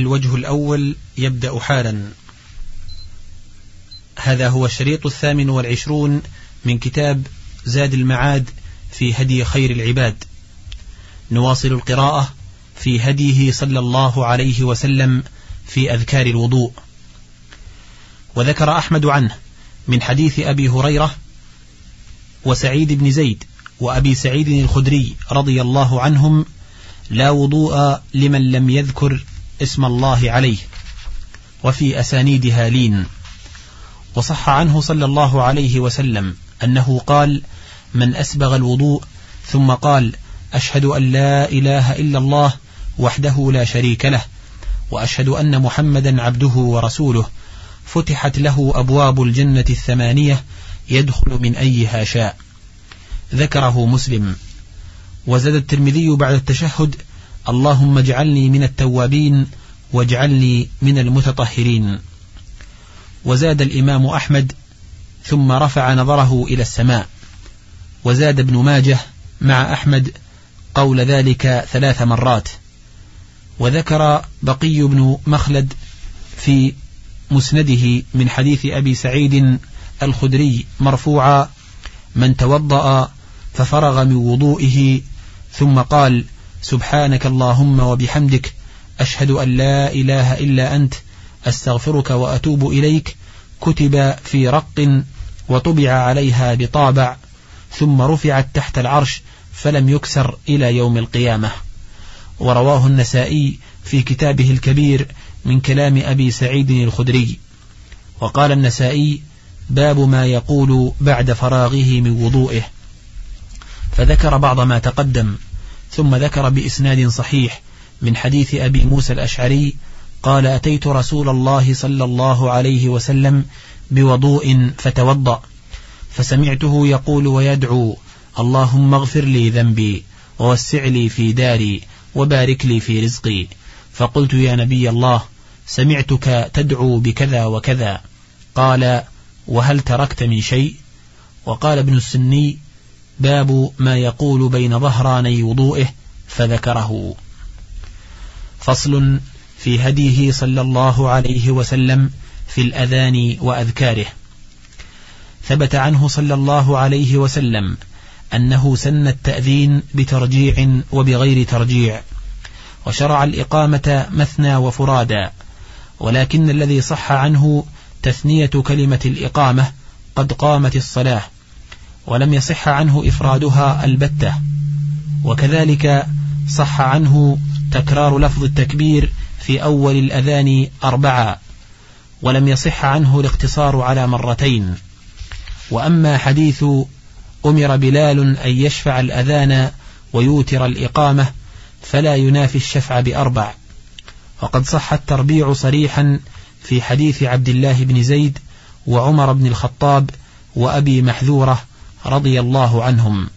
الوجه الأول يبدأ حالا. هذا هو الشريط الثامن والعشرون من كتاب زاد المعاد في هدي خير العباد. نواصل القراءة في هديه صلى الله عليه وسلم في أذكار الوضوء. وذكر أحمد عنه من حديث أبي هريرة وسعيد بن زيد وأبي سعيد الخدري رضي الله عنهم لا وضوء لمن لم يذكر اسم الله عليه وفي أسانيدها لين. وصح عنه صلى الله عليه وسلم أنه قال من أسبغ الوضوء ثم قال أشهد أن لا إله إلا الله وحده لا شريك له وأشهد أن محمدا عبده ورسوله فتحت له أبواب الجنة الثمانية يدخل من أيها شاء ذكره مسلم. وزاد الترمذي بعد التشهد اللهم اجعلني من التوابين واجعلني من المتطهرين. وزاد الإمام أحمد ثم رفع نظره إلى السماء. وزاد ابن ماجه مع أحمد قول ذلك ثلاث مرات. وذكر بقي بن مخلد في مسنده من حديث أبي سعيد الخدري مرفوعا من توضأ ففرغ من وضوئه ثم قال سبحانك اللهم وبحمدك أشهد أن لا إله إلا أنت أستغفرك وأتوب إليك كتب في رق وطبع عليها بطابع ثم رفعت تحت العرش فلم يكسر إلى يوم القيامة. ورواه النسائي في كتابه الكبير من كلام أبي سعيد الخدري. وقال النسائي باب ما يقول بعد فراغه من وضوئه. فذكر بعض ما تقدم. ثم ذكر بإسناد صحيح من حديث أبي موسى الأشعري قال أتيت رسول الله صلى الله عليه وسلم بوضوء فتوضأ فسمعته يقول ويدعو اللهم اغفر لي ذنبي ووسع لي في داري وبارك لي في رزقي فقلت يا نبي الله سمعتك تدعو بكذا وكذا قال وهل تركت من شيء؟ وقال ابن السني باب ما يقول بين ظهراني وضوئه فذكره. فصل في هديه صلى الله عليه وسلم في الأذان وأذكاره. ثبت عنه صلى الله عليه وسلم أنه سن التأذين بترجيع وبغير ترجيع وشرع الإقامة مثنى وفرادا ولكن الذي صح عنه تثنية كلمة الإقامة قد قامت الصلاة. ولم يصح عنه إفرادها البتة. وكذلك صح عنه تكرار لفظ التكبير في أول الأذان أربعة ولم يصح عنه الاقتصار على مرتين. وأما حديث أمر بلال أن يشفع الأذان ويوتر الإقامة فلا ينافي الشفع بأربع. وقد صح التربيع صريحا في حديث عبد الله بن زيد وعمر بن الخطاب وأبي محذورة رضي الله عنهم.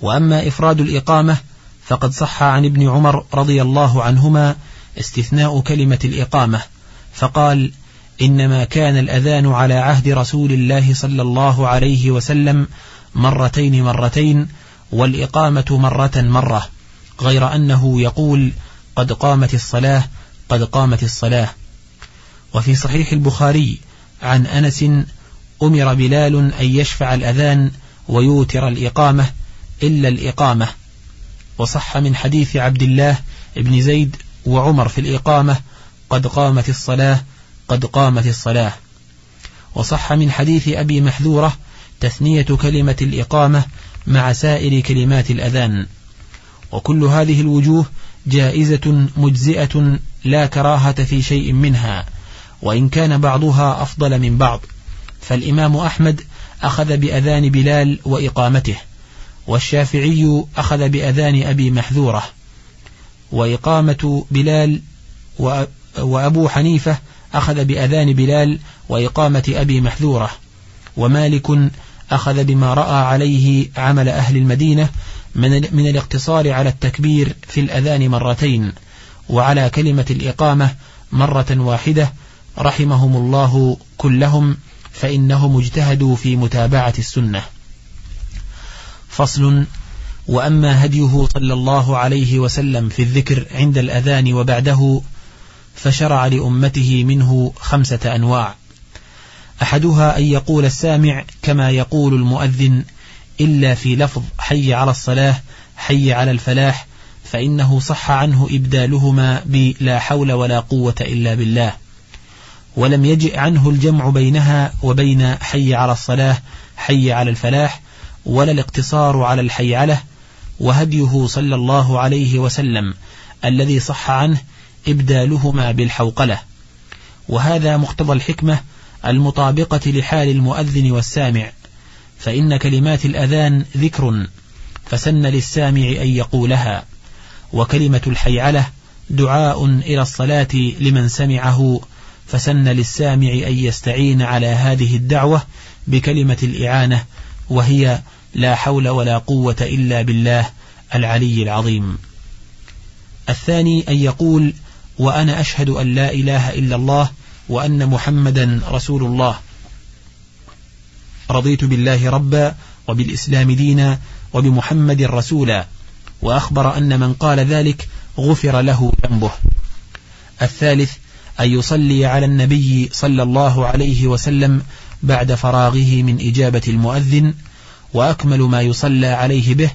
وأما إفراد الإقامة فقد صح عن ابن عمر رضي الله عنهما استثناء كلمة الإقامة فقال إنما كان الأذان على عهد رسول الله صلى الله عليه وسلم مرتين مرتين والإقامة مرة مرة غير أنه يقول قد قامت الصلاة قد قامت الصلاة. وفي صحيح البخاري عن أنس أمر بلال أن يشفع الأذان ويوتر الإقامة إلا الإقامة. وصح من حديث عبد الله بن زيد وعمر في الإقامة قد قامت الصلاة قد قامت الصلاة. وصح من حديث أبي محذورة تثنية كلمة الإقامة مع سائر كلمات الأذان. وكل هذه الوجوه جائزة مجزئة لا كراهة في شيء منها وإن كان بعضها أفضل من بعض. فالإمام أحمد أخذ بأذان بلال وإقامته والشافعي أخذ بأذان أبي محذورة وإقامة بلال وأبو حنيفة أخذ بأذان بلال وإقامة أبي محذورة ومالك أخذ بما رأى عليه عمل أهل المدينة من, من الاقتصار على التكبير في الأذان مرتين وعلى كلمة الإقامة مرة واحدة رحمهم الله كلهم فإنهم اجتهدوا في متابعة السنة. فصل وأما هديه صلى الله عليه وسلم في الذكر عند الأذان وبعده فشرع لأمته منه خمسة أنواع. أحدها أن يقول السامع كما يقول المؤذن إلا في لفظ حي على الصلاة حي على الفلاح فإنه صح عنه إبدالهما بلا حول ولا قوة إلا بالله. ولم يجئ عنه الجمع بينها وبين حي على الصلاة حي على الفلاح ولا الاقتصار على الحيعلة وهديه صلى الله عليه وسلم الذي صح عنه إبدالهما بالحوقلة. وهذا مقتضى الحكمة المطابقة لحال المؤذن والسامع فإن كلمات الأذان ذكر فسن للسامع أن يقولها. وكلمة الحيعلة دعاء إلى الصلاة لمن سمعه فسن للسامع أن يستعين على هذه الدعوة بكلمة الإعانة وهي لا حول ولا قوة إلا بالله العلي العظيم. الثاني أن يقول وأنا أشهد أن لا إله إلا الله وأن محمدا رسول الله. رضيت بالله ربا وبالإسلام دينا وبمحمد رسولا وأخبر أن من قال ذلك غفر له ذنبه. الثالث أن يصلي على النبي صلى الله عليه وسلم بعد فراغه من إجابة المؤذن وأكمل ما يصلى عليه به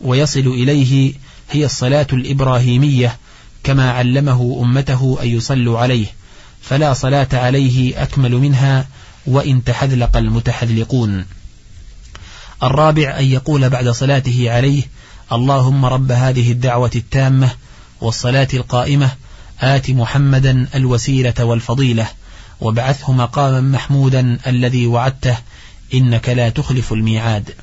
ويصل إليه هي الصلاة الإبراهيمية كما علمه أمته أن يصلوا عليه فلا صلاة عليه أكمل منها وإن تحذلق المتحذلقون. الرابع أن يقول بعد صلاته عليه اللهم رب هذه الدعوة التامة والصلاة القائمة آت محمدا الوسيلة والفضيلة وابعثه مقاما محمودا الذي وعدته إنك لا تخلف الميعاد.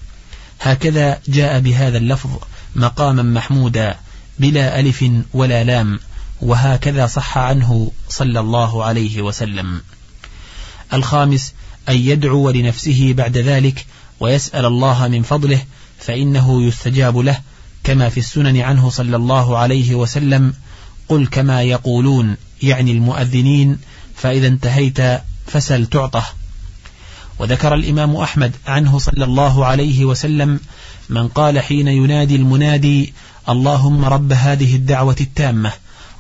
هكذا جاء بهذا اللفظ مقاما محمودا بلا ألف ولا لام وهكذا صح عنه صلى الله عليه وسلم. الخامس أن يدعو لنفسه بعد ذلك ويسأل الله من فضله فإنه يستجاب له كما في السنن عنه صلى الله عليه وسلم قل كما يقولون يعني المؤذنين فإذا انتهيت فسل تعطه. وذكر الإمام أحمد عنه صلى الله عليه وسلم من قال حين ينادي المنادي اللهم رب هذه الدعوة التامة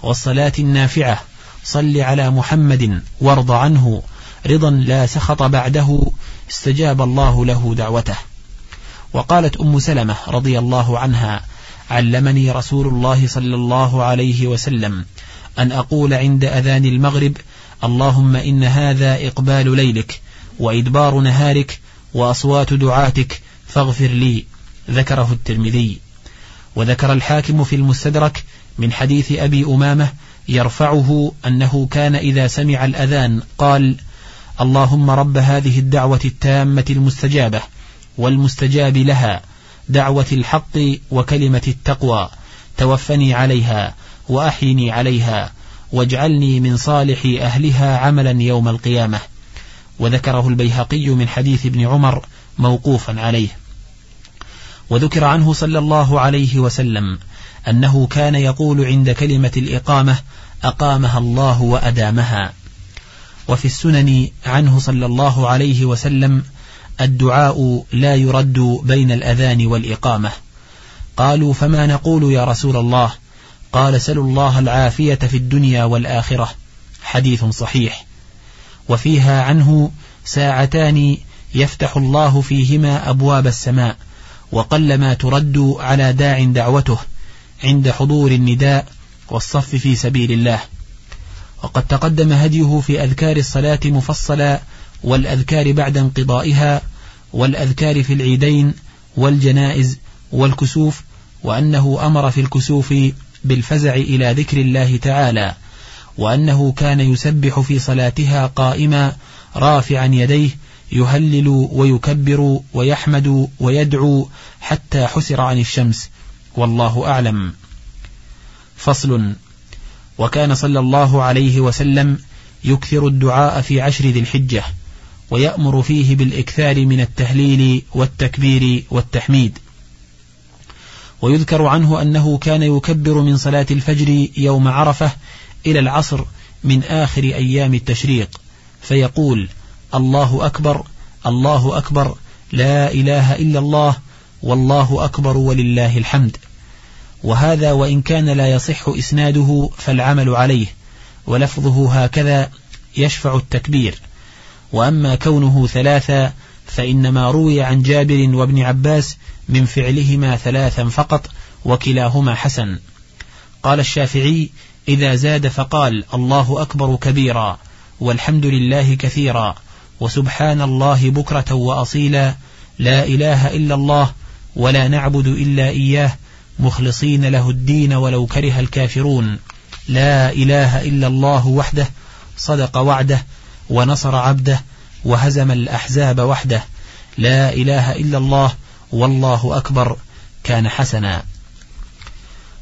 والصلاة النافعة صل على محمد وارض عنه رضا لا سخط بعده استجاب الله له دعوته. وقالت أم سلمة رضي الله عنها علمني رسول الله صلى الله عليه وسلم أن أقول عند أذان المغرب اللهم إن هذا إقبال ليلك وإدبار نهارك وأصوات دعاتك فاغفر لي ذكره الترمذي. وذكر الحاكم في المستدرك من حديث أبي أمامة يرفعه أنه كان إذا سمع الأذان قال اللهم رب هذه الدعوة التامة المستجابة والمستجاب لها دعوة الحق وكلمة التقوى. توفني عليها وأحيني عليها واجعلني من صالح أهلها عملا يوم القيامة. وذكره البيهقي من حديث ابن عمر موقوفا عليه. وذكر عنه صلى الله عليه وسلم أنه كان يقول عند كلمة الإقامة أقامها الله وأدامها. وفي السنن عنه صلى الله عليه وسلم الدعاء لا يرد بين الأذان والإقامة. قالوا فما نقول يا رسول الله؟ قال سلوا الله العافية في الدنيا والآخرة. حديث صحيح. وفيها عنه ساعتان يفتح الله فيهما أبواب السماء وقلما ترد على داع دعوته عند حضور النداء والصف في سبيل الله. وقد تقدم هديه في أذكار الصلاة مفصلا والأذكار بعد انقضائها والأذكار في العيدين والجنائز والكسوف وأنه أمر في الكسوف بالفزع إلى ذكر الله تعالى وأنه كان يسبح في صلاتها قائما رافعا يديه يهلل ويكبر ويحمد ويدعو حتى حسر عن الشمس والله أعلم. فصل. وكان صلى الله عليه وسلم يكثر الدعاء في عشر ذي الحجة. ويأمر فيه بالإكثار من التهليل والتكبير والتحميد. ويذكر عنه أنه كان يكبر من صلاة الفجر يوم عرفة إلى العصر من آخر أيام التشريق فيقول الله أكبر الله أكبر لا إله إلا الله والله أكبر ولله الحمد. وهذا وإن كان لا يصح إسناده فالعمل عليه ولفظه هكذا يشفع التكبير. وأما كونه ثلاثا فإنما روي عن جابر وابن عباس من فعلهما ثلاثا فقط وكلاهما حسن. قال الشافعي إذا زاد فقال الله أكبر كبيرا والحمد لله كثيرا وسبحان الله بكرة وأصيلا لا إله إلا الله ولا نعبد إلا إياه مخلصين له الدين ولو كره الكافرون لا إله إلا الله وحده صدق وعده ونصر عبده وهزم الأحزاب وحده. لا إله إلا الله والله أكبر. كان حسنا.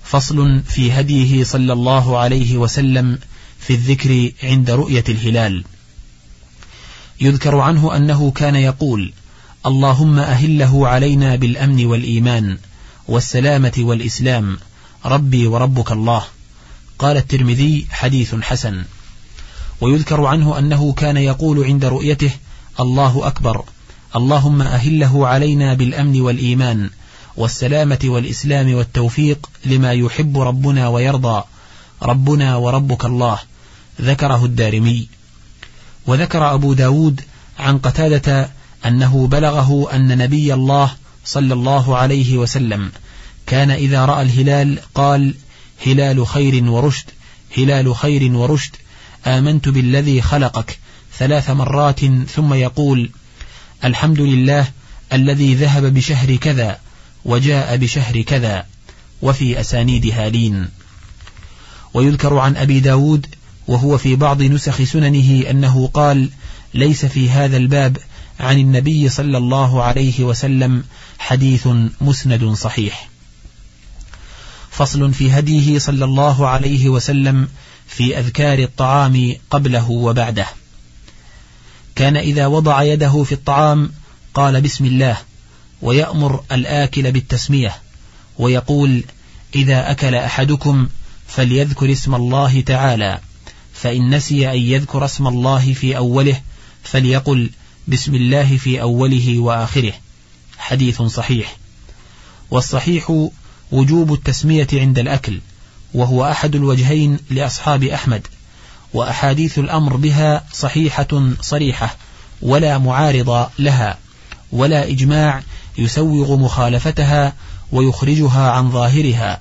فصل في هديه صلى الله عليه وسلم في الذكر عند رؤية الهلال. يذكر عنه أنه كان يقول اللهم أهله علينا بالأمن والإيمان والسلامة والإسلام. ربي وربك الله. قال الترمذي حديث حسن. ويذكر عنه أنه كان يقول عند رؤيته الله أكبر اللهم أهله علينا بالأمن والإيمان والسلامة والإسلام والتوفيق لما يحب ربنا ويرضى ربنا وربك الله ذكره الدارمي. وذكر أبو داود عن قتادة أنه بلغه أن نبي الله صلى الله عليه وسلم كان إذا رأى الهلال قال هلال خير ورشد هلال خير ورشد آمنت بالذي خلقك ثلاث مرات ثم يقول الحمد لله الذي ذهب بشهر كذا وجاء بشهر كذا وفي أسانيد هالين ويذكر عن أبي داود وهو في بعض نسخ سننه أنه قال ليس في هذا الباب عن النبي صلى الله عليه وسلم حديث مسند صحيح. فصل في هديه صلى الله عليه وسلم في أذكار الطعام قبله وبعده. كان إذا وضع يده في الطعام قال بسم الله ويأمر الآكل بالتسمية ويقول إذا أكل أحدكم فليذكر اسم الله تعالى فإن نسي أن يذكر اسم الله في أوله فليقل بسم الله في أوله وآخره. حديث صحيح. والصحيح وجوب التسمية عند الأكل. وهو أحد الوجهين لأصحاب أحمد وأحاديث الأمر بها صحيحة صريحة ولا معارض لها ولا إجماع يسوغ مخالفتها ويخرجها عن ظاهرها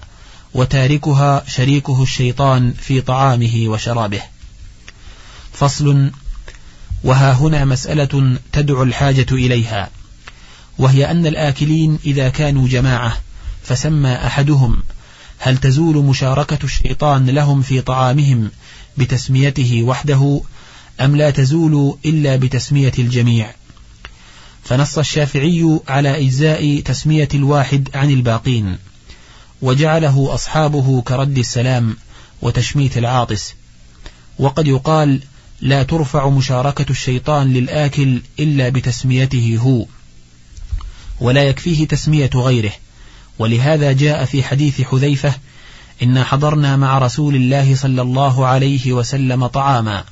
وتاركها شريكه الشيطان في طعامه وشرابه. فصل وها هنا مسألة تدعو الحاجة إليها وهي أن الآكلين إذا كانوا جماعة فسمى أحدهم هل تزول مشاركة الشيطان لهم في طعامهم بتسميته وحده أم لا تزول إلا بتسمية الجميع؟ فنص الشافعي على إجزاء تسمية الواحد عن الباقين وجعله أصحابه كرد السلام وتشميت العاطس. وقد يقال لا ترفع مشاركة الشيطان للآكل إلا بتسميته هو ولا يكفيه تسمية غيره. ولهذا جاء في حديث حذيفة إنا حضرنا مع رسول الله صلى الله عليه وسلم طعاما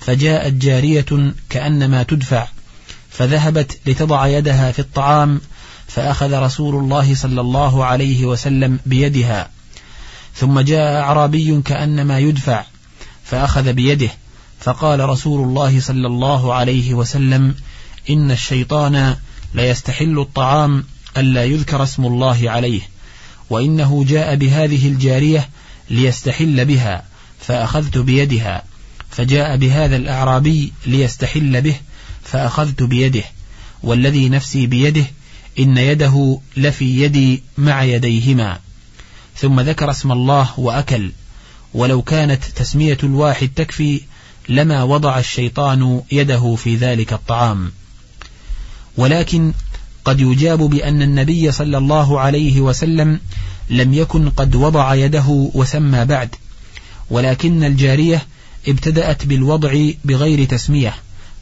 فجاءت جارية كأنما تدفع فذهبت لتضع يدها في الطعام فأخذ رسول الله صلى الله عليه وسلم بيدها ثم جاء أعرابي كأنما يدفع فأخذ بيده فقال رسول الله صلى الله عليه وسلم إن الشيطان ليستحل الطعام ألا يذكر اسم الله عليه وإنه جاء بهذه الجارية ليستحل بها فأخذت بيدها فجاء بهذا الأعرابي ليستحل به فأخذت بيده والذي نفسي بيده إن يده لفي يدي مع يديهما. ثم ذكر اسم الله وأكل ولو كانت تسمية الواحد تكفي لما وضع الشيطان يده في ذلك الطعام. ولكن قد يجاب بأن النبي صلى الله عليه وسلم لم يكن قد وضع يده وسمى بعد ولكن الجارية ابتدأت بالوضع بغير تسمية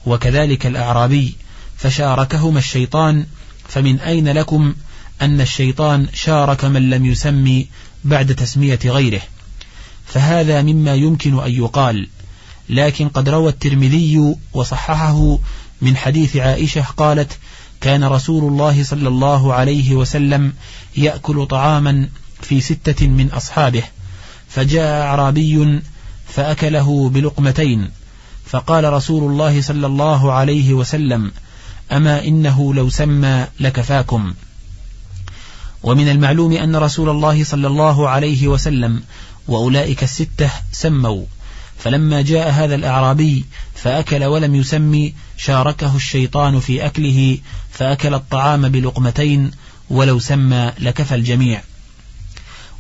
وكذلك الأعرابي فشاركهما الشيطان فمن أين لكم أن الشيطان شارك من لم يسمي بعد تسمية غيره؟ فهذا مما يمكن أن يقال لكن قد روى الترمذي وصححه من حديث عائشة قالت كان رسول الله صلى الله عليه وسلم يأكل طعاما في ستة من أصحابه فجاء أعرابي فأكله بلقمتين فقال رسول الله صلى الله عليه وسلم أما إنه لو سمى لكفاكم. ومن المعلوم أن رسول الله صلى الله عليه وسلم وأولئك الستة سموا فلما جاء هذا الأعرابي فأكل ولم يسمي شاركه الشيطان في أكله فأكل الطعام بلقمتين ولو سمى لكفى الجميع.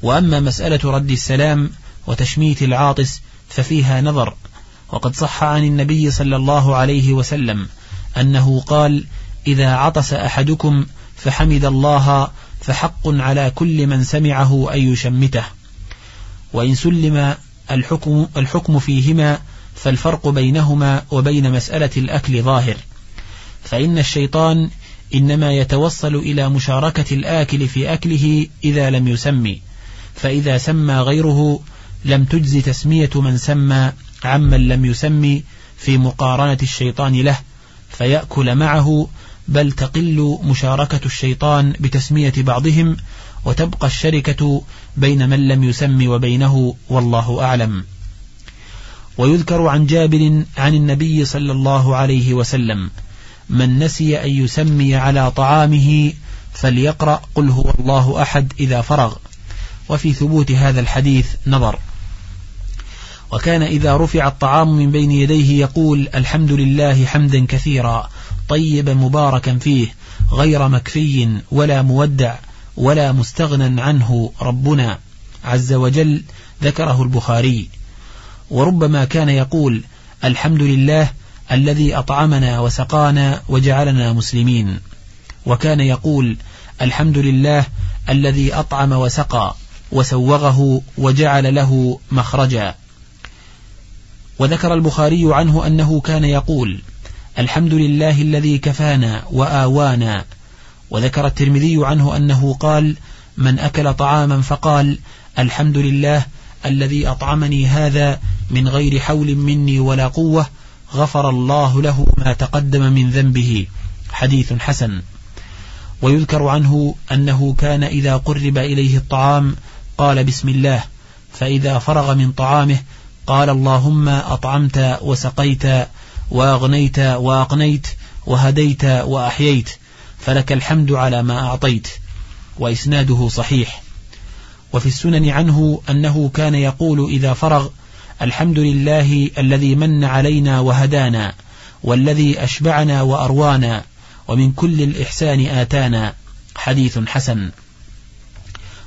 وأما مسألة رد السلام وتشميت العاطس ففيها نظر وقد صح عن النبي صلى الله عليه وسلم أنه قال إذا عطس أحدكم فحمد الله فحق على كل من سمعه أن يشمته. وإن سلم الحكم, الحكم فيهما فالفرق بينهما وبين مسألة الأكل ظاهر. فإن الشيطان إنما يتوصل إلى مشاركة الآكل في أكله إذا لم يسمي. فإذا سمى غيره لم تجز تسمية من سمى عمن لم يسمي في مقارنة الشيطان له فيأكل معه بل تقل مشاركة الشيطان بتسمية بعضهم وتبقى الشركة بين من لم يسم وبينه والله أعلم. ويذكر عن جابر عن النبي صلى الله عليه وسلم من نسي أن يسمي على طعامه فليقرأ قل هو الله أحد إذا فرغ. وفي ثبوت هذا الحديث نظر. وكان إذا رفع الطعام من بين يديه يقول الحمد لله حمدا كثيرا طيبا مباركا فيه غير مكفي ولا مودع ولا مستغنى عنه ربنا عز وجل ذكره البخاري. وربما كان يقول الحمد لله الذي أطعمنا وسقانا وجعلنا مسلمين. وكان يقول الحمد لله الذي أطعم وسقى وسوغه وجعل له مخرجا. وذكر البخاري عنه أنه كان يقول الحمد لله الذي كفانا وآوانا وذكر الترمذي عنه أنه قال من أكل طعاما فقال الحمد لله الذي أطعمني هذا من غير حول مني ولا قوة غفر الله له ما تقدم من ذنبه حديث حسن. ويذكر عنه أنه كان إذا قرب إليه الطعام قال بسم الله فإذا فرغ من طعامه قال اللهم أطعمت وسقيت وأغنيت وأقنيت وهديت وأحييت فلك الحمد على ما أعطيت وإسناده صحيح. وفي السنن عنه أنه كان يقول إذا فرغ الحمد لله الذي من علينا وهدانا والذي أشبعنا وأروانا ومن كل الإحسان آتانا. حديث حسن.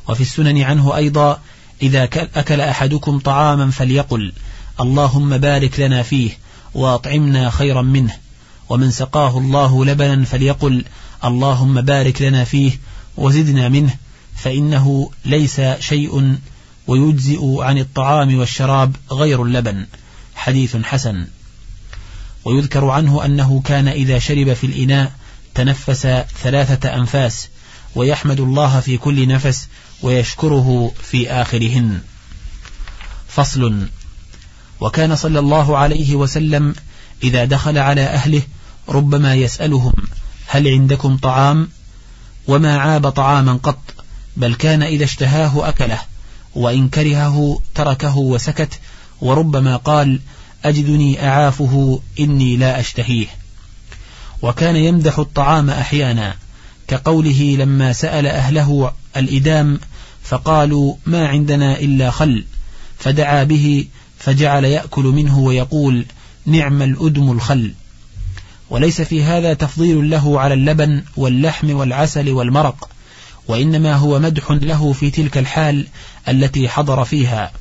وفي السنن عنه أيضا إذا أكل أحدكم طعاما فليقل اللهم بارك لنا فيه وأطعمنا خيرا منه. ومن سقاه الله لبنا فليقل اللهم بارك لنا فيه وزدنا منه فإنه ليس شيء ويجزئ عن الطعام والشراب غير اللبن. حديث حسن. ويذكر عنه أنه كان إذا شرب في الإناء تنفس ثلاثة أنفاس ويحمد الله في كل نفس ويشكره في آخرهن. فصل. وكان صلى الله عليه وسلم إذا دخل على أهله ربما يسألهم هل عندكم طعام وما عاب طعاما قط بل كان إذا اشتهاه أكله وإن كرهه تركه وسكت وربما قال أجدني أعافه إني لا أشتهيه. وكان يمدح الطعام أحيانا كقوله لما سأل أهله الإدام فقالوا ما عندنا إلا خل فدعا به فجعل يأكل منه ويقول نعم الأدم الخل. وليس في هذا تفضيل له على اللبن واللحم والعسل والمرق وإنما هو مدح له في تلك الحال التي حضر فيها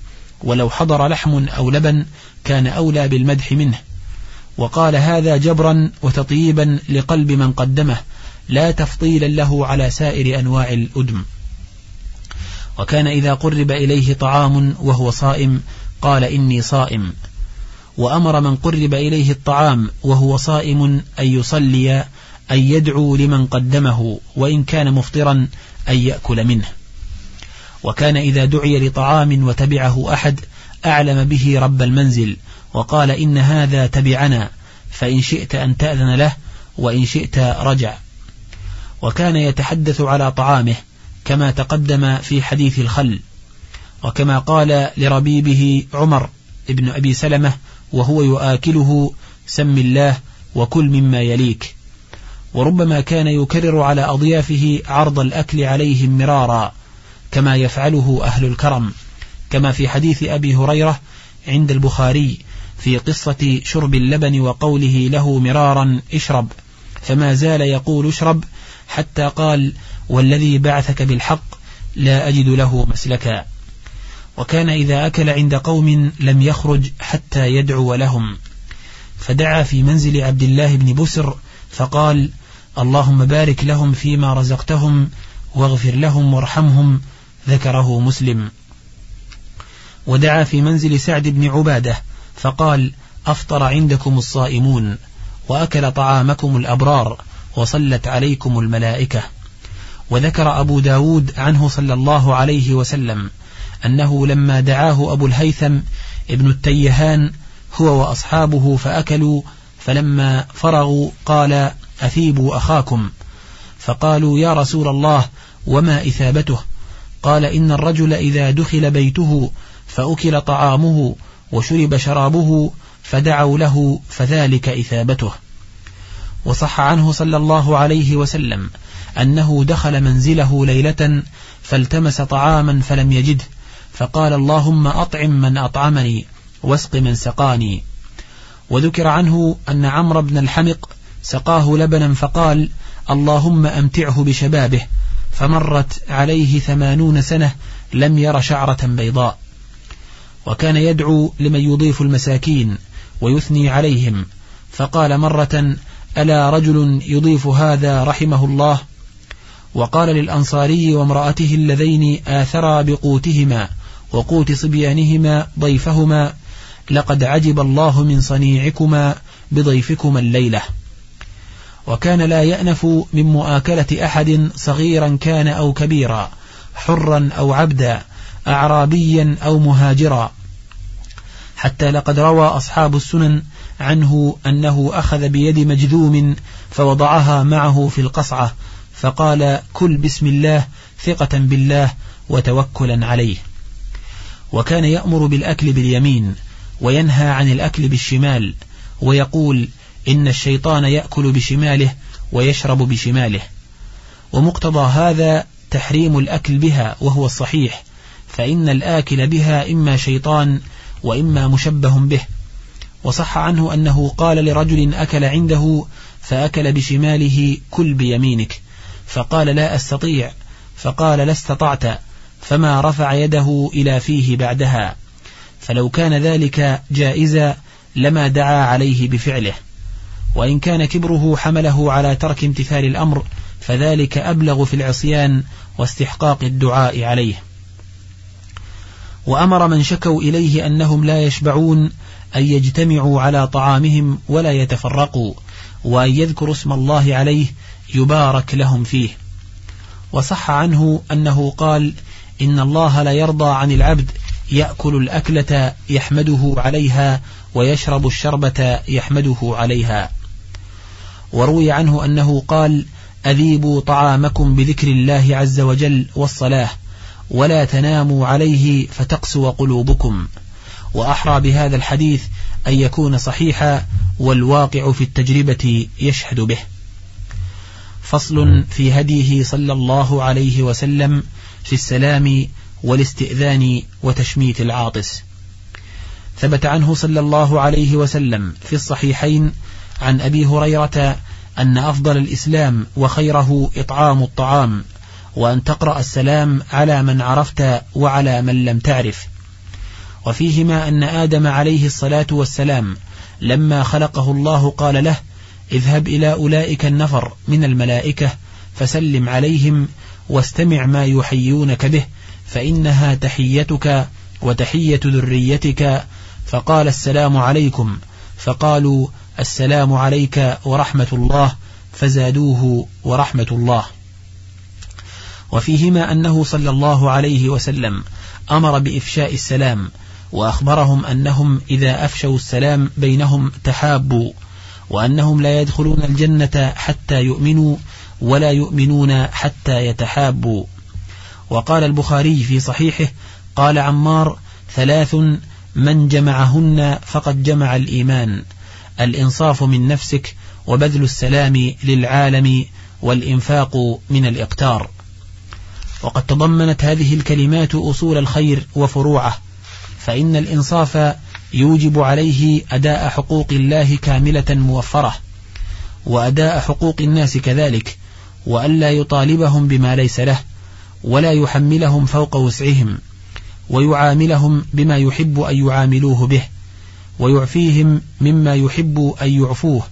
ولو حضر لحم أو لبن كان أولى بالمدح منه. وقال هذا جبرا وتطييبا لقلب من قدمه لا تفضيلا له على سائر أنواع الأدم. وكان إذا قرب إليه طعام وهو صائم قال إني صائم. وأمر من قرب إليه الطعام وهو صائم أن يصلي أن يدعو لمن قدمه وإن كان مفطرا أن يأكل منه. وكان إذا دعي لطعام وتبعه أحد أعلم به رب المنزل وقال إن هذا تبعنا فإن شئت أن تأذن له وإن شئت رجع. وكان يتحدث على طعامه كما تقدم في حديث الخل. وكما قال لربيبه عمر ابن أبي سلمة وهو يآكله سم الله وكل مما يليك. وربما كان يكرر على أضيافه عرض الأكل عليهم مرارا كما يفعله أهل الكرم كما في حديث أبي هريرة عند البخاري في قصة شرب اللبن وقوله له مرارا اشرب فما زال يقول اشرب حتى قال والذي بعثك بالحق لا أجد له مسلكا. وكان إذا أكل عند قوم لم يخرج حتى يدعو لهم. فدعا في منزل عبد الله بن بسر فقال اللهم بارك لهم فيما رزقتهم واغفر لهم وارحمهم ذكره مسلم. ودعا في منزل سعد بن عبادة فقال أفطر عندكم الصائمون وأكل طعامكم الأبرار وصلت عليكم الملائكة وذكر أبو داود عنه صلى الله عليه وسلم. أنه لما دعاه أبو الهيثم ابن التيهان هو وأصحابه فأكلوا فلما فرغوا قال أثيبوا أخاكم فقالوا يا رسول الله وما إثابته؟ قال إن الرجل إذا دخل بيته فأكل طعامه وشرب شرابه فدعوا له فذلك إثابته وصح عنه صلى الله عليه وسلم أنه دخل منزله ليلة فالتمس طعاما فلم يجده. فقال اللهم أطعم من أطعمني واسق من سقاني. وذكر عنه أن عمرو بن الحمق سقاه لبنا فقال اللهم أمتعه بشبابه فمرت عليه ثمانون سنة لم ير شعرة بيضاء. وكان يدعو لمن يضيف المساكين ويثني عليهم فقال مرة ألا رجل يضيف هذا رحمه الله؟ وقال للأنصاري وامرأته اللذين آثرا بقوتهما وقوت صبيانهما ضيفهما لقد عجب الله من صنيعكما بضيفكما الليلة. وكان لا يأنف من مؤاكلة أحد صغيرا كان أو كبيرا حرا أو عبدا أعرابيا أو مهاجرا. حتى لقد روى أصحاب السنن عنه أنه أخذ بيد مجذوم فوضعها معه في القصعة فقال كل بسم الله ثقة بالله وتوكلا عليه. وكان يأمر بالأكل باليمين وينهى عن الأكل بالشمال ويقول إن الشيطان يأكل بشماله ويشرب بشماله. ومقتضى هذا تحريم الأكل بها وهو الصحيح فإن الآكل بها إما شيطان وإما مشبه به. وصح عنه أنه قال لرجل أكل عنده فأكل بشماله كل بيمينك فقال لا أستطيع فقال لا استطعت. فما رفع يده إلى فيه بعدها. فلو كان ذلك جائزا لما دعا عليه بفعله. وإن كان كبره حمله على ترك امتثال الأمر فذلك أبلغ في العصيان واستحقاق الدعاء عليه. وأمر من شكوا إليه أنهم لا يشبعون أن يجتمعوا على طعامهم ولا يتفرقوا وأن يذكروا اسم الله عليه يبارك لهم فيه. وصح عنه أنه قال إن الله لا يرضى عن العبد يأكل الأكلة يحمده عليها ويشرب الشربة يحمده عليها. وروي عنه أنه قال أذيبوا طعامكم بذكر الله عز وجل والصلاة ولا تناموا عليه فتقسو قلوبكم. وأحرى بهذا الحديث أن يكون صحيحا والواقع في التجربة يشهد به. فصل في هديه صلى الله عليه وسلم في السلام والاستئذان وتشميت العاطس. ثبت عنه صلى الله عليه وسلم في الصحيحين عن أبي هريرة أن أفضل الإسلام وخيره إطعام الطعام وأن تقرأ السلام على من عرفت وعلى من لم تعرف. وفيهما أن آدم عليه الصلاة والسلام لما خلقه الله قال له اذهب إلى أولئك النفر من الملائكة فسلم عليهم واستمع ما يحيونك به فإنها تحيتك وتحية ذريتك. فقال السلام عليكم. فقالوا السلام عليك ورحمة الله فزادوه ورحمة الله. وفيهما أنه صلى الله عليه وسلم أمر بإفشاء السلام وأخبرهم أنهم إذا أفشوا السلام بينهم تحابوا وأنهم لا يدخلون الجنة حتى يؤمنوا ولا يؤمنون حتى يتحابوا. وقال البخاري في صحيحه قال عمار ثلاث من جمعهن فقد جمع الإيمان الإنصاف من نفسك وبذل السلام للعالم والإنفاق من الإقتار. وقد تضمنت هذه الكلمات أصول الخير وفروعه فإن الإنصاف يوجب عليه أداء حقوق الله كاملة موفرة وأداء حقوق الناس كذلك وألا يطالبهم بما ليس له ولا يحملهم فوق وسعهم ويعاملهم بما يحب أن يعاملوه به ويعفيهم مما يحب أن يعفوه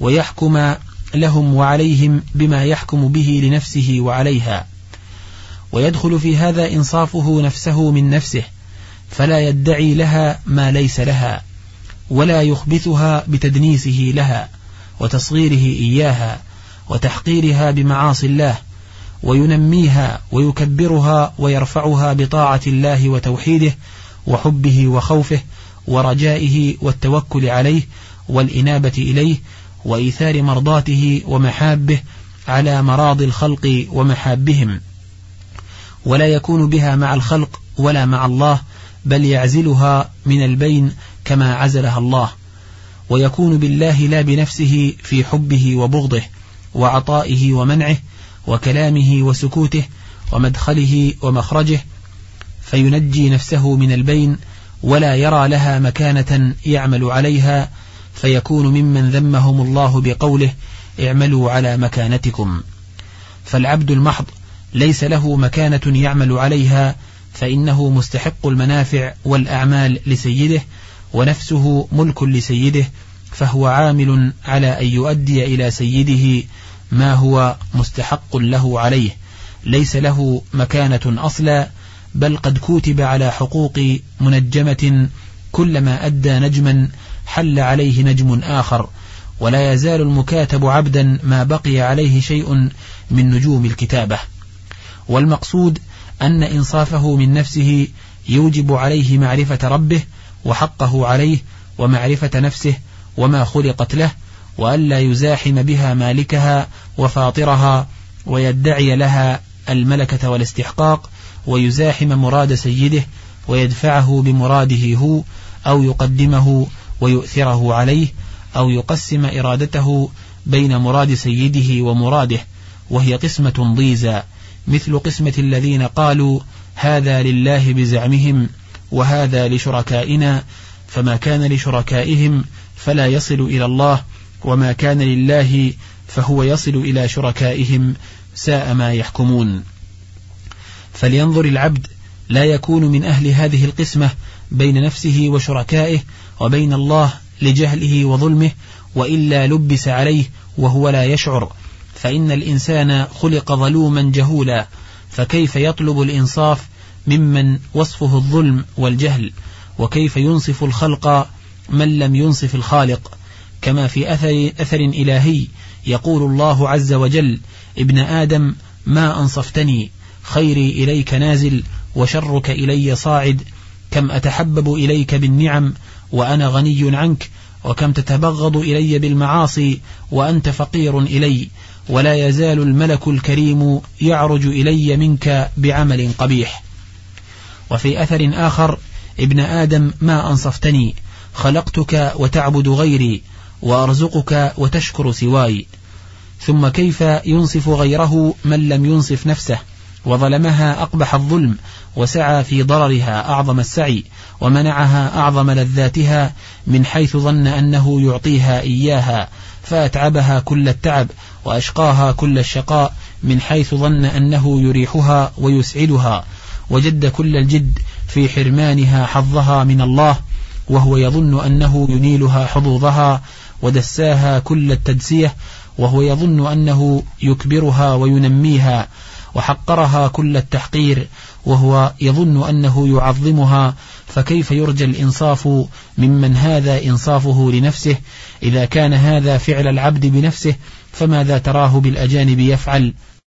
ويحكم لهم وعليهم بما يحكم به لنفسه وعليها. ويدخل في هذا إنصافه نفسه من نفسه فلا يدعي لها ما ليس لها ولا يخبثها بتدنيسه لها وتصغيره إياها. وتحقيرها بمعاصي الله وينميها ويكبرها ويرفعها بطاعة الله وتوحيده وحبه وخوفه ورجائه والتوكل عليه والإنابة إليه وإيثار مرضاته ومحابه على مراض الخلق ومحابهم. ولا يكون بها مع الخلق ولا مع الله بل يعزلها من البين كما عزلها الله. ويكون بالله لا بنفسه في حبه وبغضه وعطائه ومنعه وكلامه وسكوته ومدخله ومخرجه فينجي نفسه من البين ولا يرى لها مكانة يعمل عليها فيكون ممن ذمهم الله بقوله اعملوا على مكانتكم فالعبد المحض ليس له مكانة يعمل عليها فإنه مستحق المنافع والأعمال لسيده ونفسه ملك لسيده فهو عامل على أن يؤدي إلى سيده ما هو مستحق له عليه ليس له مكانة أصلا بل قد كوتب على حقوق منجمة كلما أدى نجما حل عليه نجم آخر ولا يزال المكاتب عبدا ما بقي عليه شيء من نجوم الكتابة. والمقصود أن إنصافه من نفسه يوجب عليه معرفة ربه وحقه عليه ومعرفة نفسه وما خلقت له وألا يزاحم بها مالكها وفاطرها ويدعي لها الملكة والاستحقاق ويزاحم مراد سيده ويدفعه بمراده هو أو يقدمه ويؤثره عليه أو يقسم إرادته بين مراد سيده ومراده وهي قسمة ضيزى مثل قسمة الذين قالوا هذا لله بزعمهم وهذا لشركائنا فما كان لشركائهم فلا يصل إلى الله وما كان لله فهو يصل إلى شركائهم ساء ما يحكمون. فلينظر العبد لا يكون من أهل هذه القسمة بين نفسه وشركائه وبين الله لجهله وظلمه وإلا لبس عليه وهو لا يشعر. فإن الإنسان خلق ظلوما جهولا فكيف يطلب الإنصاف ممن وصفه الظلم والجهل؟ وكيف ينصف الخلق من لم ينصف الخالق. كما في أثر, أثر إلهي يقول الله عز وجل ابن آدم ما أنصفتني خيري إليك نازل وشرك إلي صاعد كم أتحبب إليك بالنعم وأنا غني عنك وكم تتبغض إلي بالمعاصي وأنت فقير إلي ولا يزال الملك الكريم يعرج إلي منك بعمل قبيح. وفي أثر آخر ابن آدم ما أنصفتني خلقتك وتعبد غيري وأرزقك وتشكر سواي. ثم كيف ينصف غيره من لم ينصف نفسه؟ وظلمها أقبح الظلم وسعى في ضررها أعظم السعي ومنعها أعظم لذاتها من حيث ظن أنه يعطيها إياها فأتعبها كل التعب وأشقاها كل الشقاء من حيث ظن أنه يريحها ويسعدها. وجد كل الجد في حرمانها حظها من الله وهو يظن أنه ينيلها حظوظها ودساها كل التدسية وهو يظن أنه يكبرها وينميها وحقرها كل التحقير وهو يظن أنه يعظمها فكيف يرجى الإنصاف ممن هذا إنصافه لنفسه؟ إذا كان هذا فعل العبد بنفسه فماذا تراه بالأجانب يفعل؟